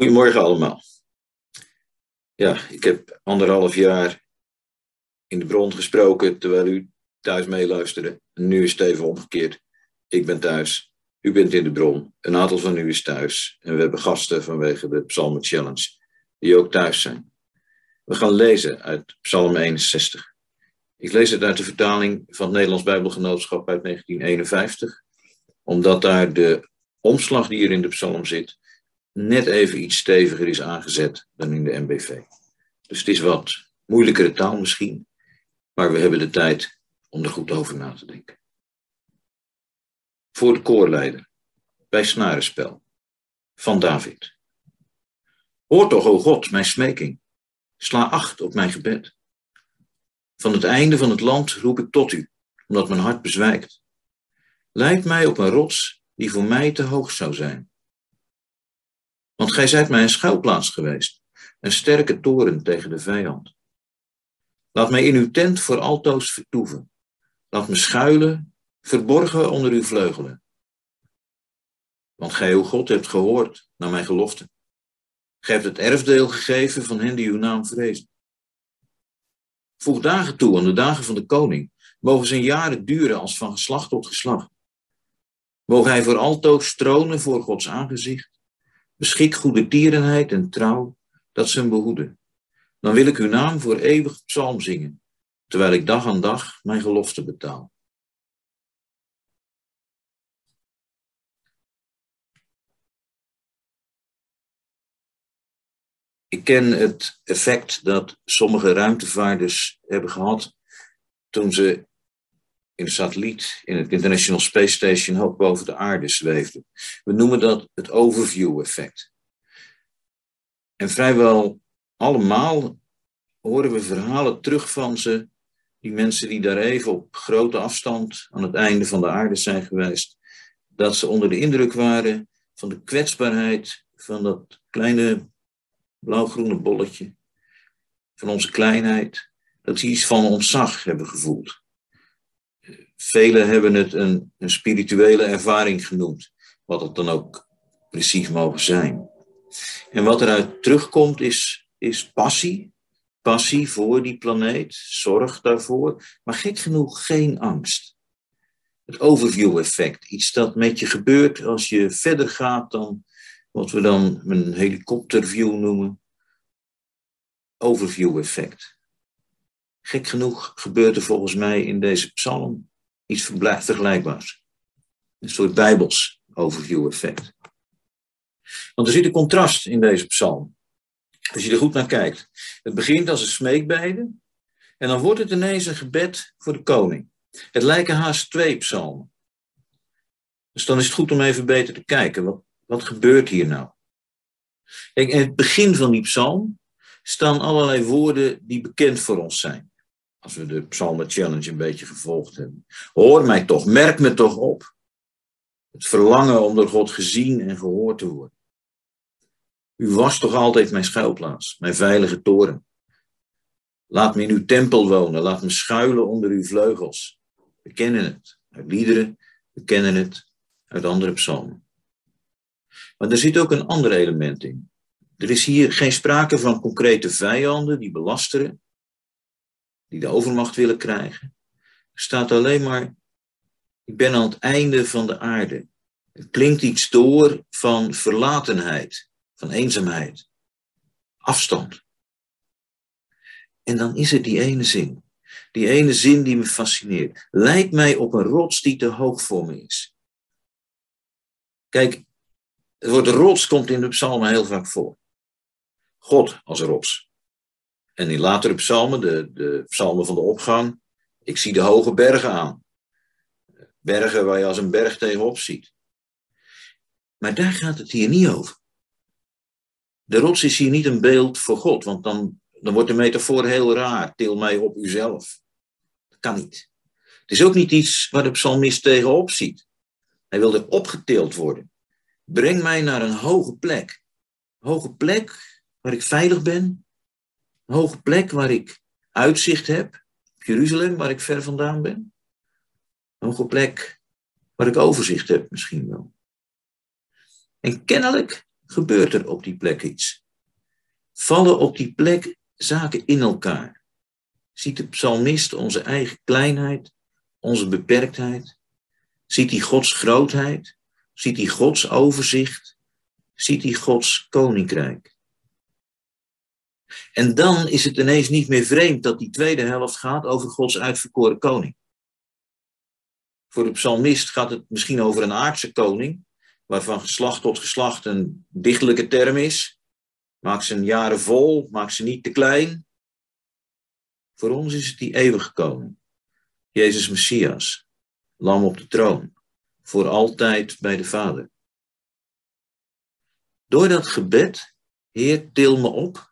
Goedemorgen allemaal. Ja, ik heb anderhalf jaar in de bron gesproken terwijl u thuis meeluisterde. Nu is het even omgekeerd. Ik ben thuis, u bent in de bron, een aantal van u is thuis. En we hebben gasten vanwege de Psalmen Challenge die ook thuis zijn. We gaan lezen uit Psalm 61. Ik lees het uit de vertaling van het Nederlands Bijbelgenootschap uit 1951, omdat daar de omslag die er in de psalm zit net even iets steviger is aangezet dan in de MBV. Dus het is wat moeilijkere taal misschien, maar we hebben de tijd om er goed over na te denken. Voor de koorleider, bij snarenspel, van David. Hoor toch, o God, mijn smeking. Sla acht op mijn gebed. Van het einde van het land roep ik tot u, omdat mijn hart bezwijkt. Leid mij op een rots die voor mij te hoog zou zijn. Want gij zijt mij een schuilplaats geweest, een sterke toren tegen de vijand. Laat mij in uw tent voor altoos vertoeven. Laat me schuilen, verborgen onder uw vleugelen. Want gij, uw God, hebt gehoord naar mijn gelofte. Gij hebt het erfdeel gegeven van hen die uw naam vrezen. Voeg dagen toe aan de dagen van de koning. Mogen zijn jaren duren als van geslacht tot geslacht. Mogen hij voor altoos tronen voor Gods aangezicht. Beschik goede tierenheid en trouw, dat ze hem behoeden. Dan wil ik uw naam voor eeuwig psalm zingen, terwijl ik dag aan dag mijn gelofte betaal. Ik ken het effect dat sommige ruimtevaarders hebben gehad toen ze in de satelliet, in het International Space Station, hoog boven de aarde zweefden. We noemen dat het overview-effect. En vrijwel allemaal horen we verhalen terug van ze, die mensen die daar even op grote afstand aan het einde van de aarde zijn geweest, dat ze onder de indruk waren van de kwetsbaarheid van dat kleine blauw-groene bolletje, van onze kleinheid, dat ze iets van ontzag hebben gevoeld. Velen hebben het een, een spirituele ervaring genoemd, wat het dan ook precies mogen zijn. En wat eruit terugkomt is, is passie. Passie voor die planeet, zorg daarvoor, maar gek genoeg geen angst. Het overview-effect, iets dat met je gebeurt als je verder gaat dan wat we dan een helikopterview noemen. Overview-effect. Gek genoeg gebeurt er volgens mij in deze psalm iets vergelijkbaars. Een soort bijbels overview effect. Want er zit een contrast in deze psalm. Als je er goed naar kijkt. Het begint als een smeekbede. En dan wordt het ineens een gebed voor de koning. Het lijken haast twee psalmen. Dus dan is het goed om even beter te kijken. Wat, wat gebeurt hier nou? In het begin van die psalm staan allerlei woorden die bekend voor ons zijn. Als we de Psalmen Challenge een beetje gevolgd hebben. Hoor mij toch, merk me toch op. Het verlangen om door God gezien en gehoord te worden. U was toch altijd mijn schuilplaats, mijn veilige toren. Laat me in uw tempel wonen, laat me schuilen onder uw vleugels. We kennen het uit liederen, we kennen het uit andere psalmen. Maar er zit ook een ander element in. Er is hier geen sprake van concrete vijanden die belasteren, die de overmacht willen krijgen. Er staat alleen maar, ik ben aan het einde van de aarde. Het klinkt iets door van verlatenheid, van eenzaamheid, afstand. En dan is het die ene zin. Die ene zin die me fascineert. Lijkt mij op een rots die te hoog voor me is. Kijk, het woord rots komt in de psalmen heel vaak voor. God als rots. En in latere psalmen, de, de psalmen van de opgang, ik zie de hoge bergen aan. Bergen waar je als een berg tegenop ziet. Maar daar gaat het hier niet over. De rots is hier niet een beeld voor God, want dan, dan wordt de metafoor heel raar. Til mij op uzelf. Dat kan niet. Het is ook niet iets waar de psalmist tegenop ziet. Hij wil er opgetild worden. Breng mij naar een hoge plek. hoge plek waar ik veilig ben, hoge plek waar ik uitzicht heb. Jeruzalem, waar ik ver vandaan ben. Een hoge plek waar ik overzicht heb, misschien wel. En kennelijk gebeurt er op die plek iets. Vallen op die plek zaken in elkaar. Ziet de psalmist onze eigen kleinheid, onze beperktheid? Ziet hij Gods grootheid? Ziet hij Gods overzicht? Ziet hij Gods koninkrijk? En dan is het ineens niet meer vreemd dat die tweede helft gaat over Gods uitverkoren koning. Voor de psalmist gaat het misschien over een aardse koning, waarvan geslacht tot geslacht een dichtelijke term is. Maak zijn jaren vol, maak ze niet te klein. Voor ons is het die eeuwige koning, Jezus Messias, lam op de troon, voor altijd bij de Vader. Door dat gebed, Heer, til me op,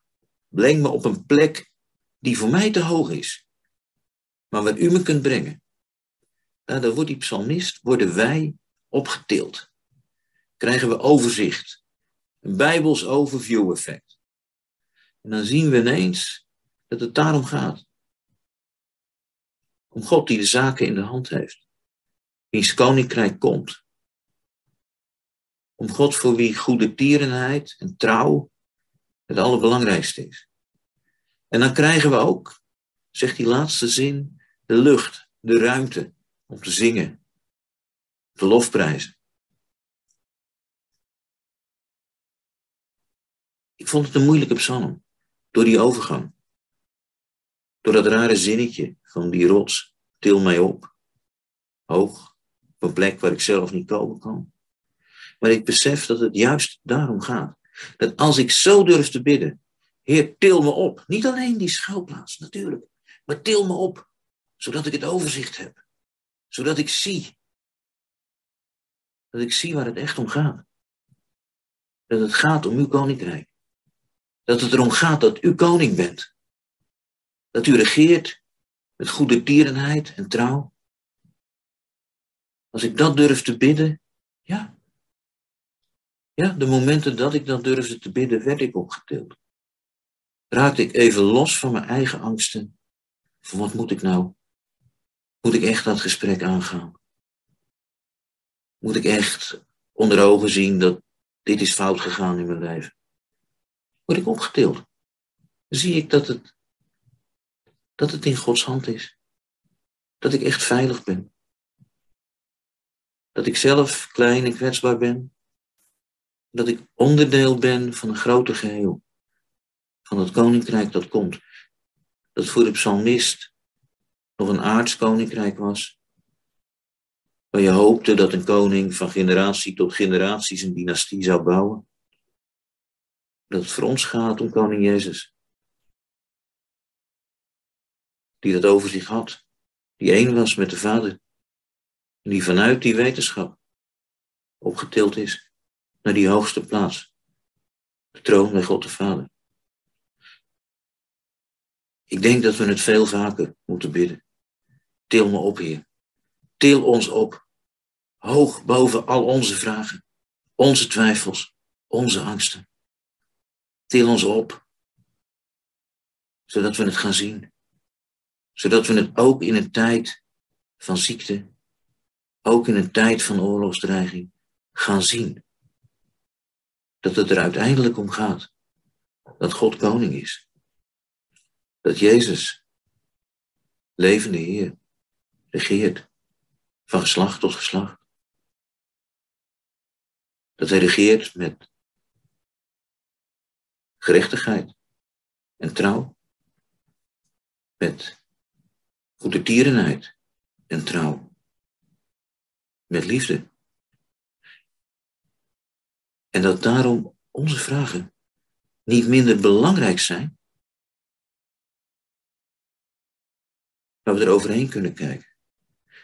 breng me op een plek die voor mij te hoog is, maar waar u me kunt brengen. Nou, dan wordt die psalmist, worden wij opgetild. Krijgen we overzicht, een bijbels overview effect. En dan zien we ineens dat het daarom gaat. Om God die de zaken in de hand heeft. Wiens koninkrijk komt. Om God voor wie goede tierenheid en trouw het allerbelangrijkste is. En dan krijgen we ook, zegt die laatste zin, de lucht, de ruimte om te zingen, te lofprijzen. Ik vond het een moeilijke psalm, door die overgang. Door dat rare zinnetje van die rots, til mij op, hoog, op een plek waar ik zelf niet komen kan. Maar ik besef dat het juist daarom gaat. Dat als ik zo durf te bidden, Heer, til me op. Niet alleen die schuilplaats, natuurlijk. Maar til me op, zodat ik het overzicht heb. Zodat ik zie. Dat ik zie waar het echt om gaat. Dat het gaat om uw koninkrijk. Dat het erom gaat dat u koning bent. Dat u regeert met goede tierenheid en trouw. Als ik dat durf te bidden, ja. Ja, de momenten dat ik dat durfde te bidden, werd ik opgetild. Raakte ik even los van mijn eigen angsten. Van wat moet ik nou? Moet ik echt dat gesprek aangaan? Moet ik echt onder ogen zien dat dit is fout gegaan in mijn leven? Word ik opgetild? Zie ik dat het, dat het in Gods hand is? Dat ik echt veilig ben? Dat ik zelf klein en kwetsbaar ben? Dat ik onderdeel ben van een groter geheel? Van het koninkrijk dat komt? Dat voor de psalmist nog een aards koninkrijk was. Waar je hoopte dat een koning van generatie tot generatie zijn dynastie zou bouwen. Dat het voor ons gaat om koning Jezus. Die dat over zich had. Die één was met de Vader. En die vanuit die wetenschap opgetild is naar die hoogste plaats. De troon bij God de Vader. Ik denk dat we het veel vaker moeten bidden. Til me op, Heer. Til ons op. Hoog boven al onze vragen, onze twijfels, onze angsten. Til ons op. Zodat we het gaan zien. Zodat we het ook in een tijd van ziekte, ook in een tijd van oorlogsdreiging, gaan zien. Dat het er uiteindelijk om gaat. Dat God koning is. Dat Jezus, levende Heer, regeert. Van geslacht tot geslacht. Dat hij regeert met gerechtigheid en trouw. Met goede tierenheid en trouw. Met liefde. En dat daarom onze vragen niet minder belangrijk zijn, maar we er overheen kunnen kijken.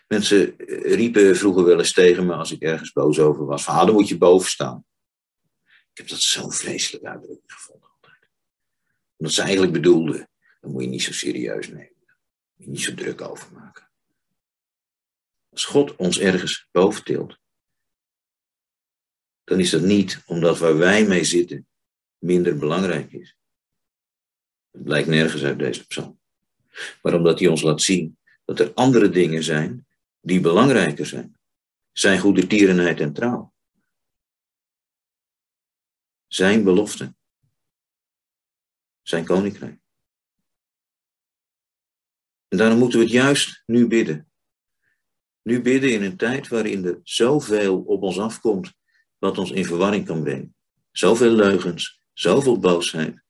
Mensen eh, riepen vroeger wel eens tegen me als ik ergens boos over was: van, ah, dan moet je boven staan. Ik heb dat zo'n vreselijk uitdrukking gevonden. Omdat ze eigenlijk bedoelden: dan moet je niet zo serieus nemen. Moet je niet zo druk over maken. Als God ons ergens boven tilt, dan is dat niet omdat waar wij mee zitten minder belangrijk is. Het blijkt nergens uit deze psalm. Maar omdat hij ons laat zien dat er andere dingen zijn die belangrijker zijn. Zijn goede tierenheid en trouw. zijn belofte, zijn koninkrijk. En daarom moeten we het juist nu bidden. Nu bidden in een tijd waarin er zoveel op ons afkomt wat ons in verwarring kan brengen. Zoveel leugens, zoveel boosheid,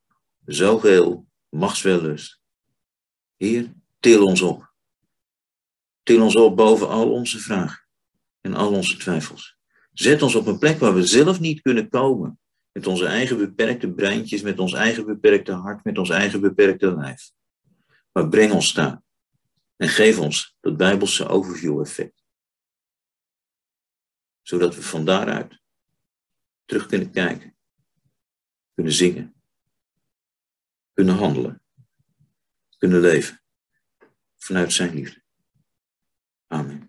zoveel machtswellust. Heer, til ons op. Til ons op boven al onze vragen en al onze twijfels. Zet ons op een plek waar we zelf niet kunnen komen. Met onze eigen beperkte breintjes, met ons eigen beperkte hart, met ons eigen beperkte lijf. Maar breng ons daar. En geef ons dat Bijbelse overview effect. Zodat we van daaruit terug kunnen kijken, kunnen zingen, kunnen handelen, kunnen leven vanuit zijn liefde. Amen.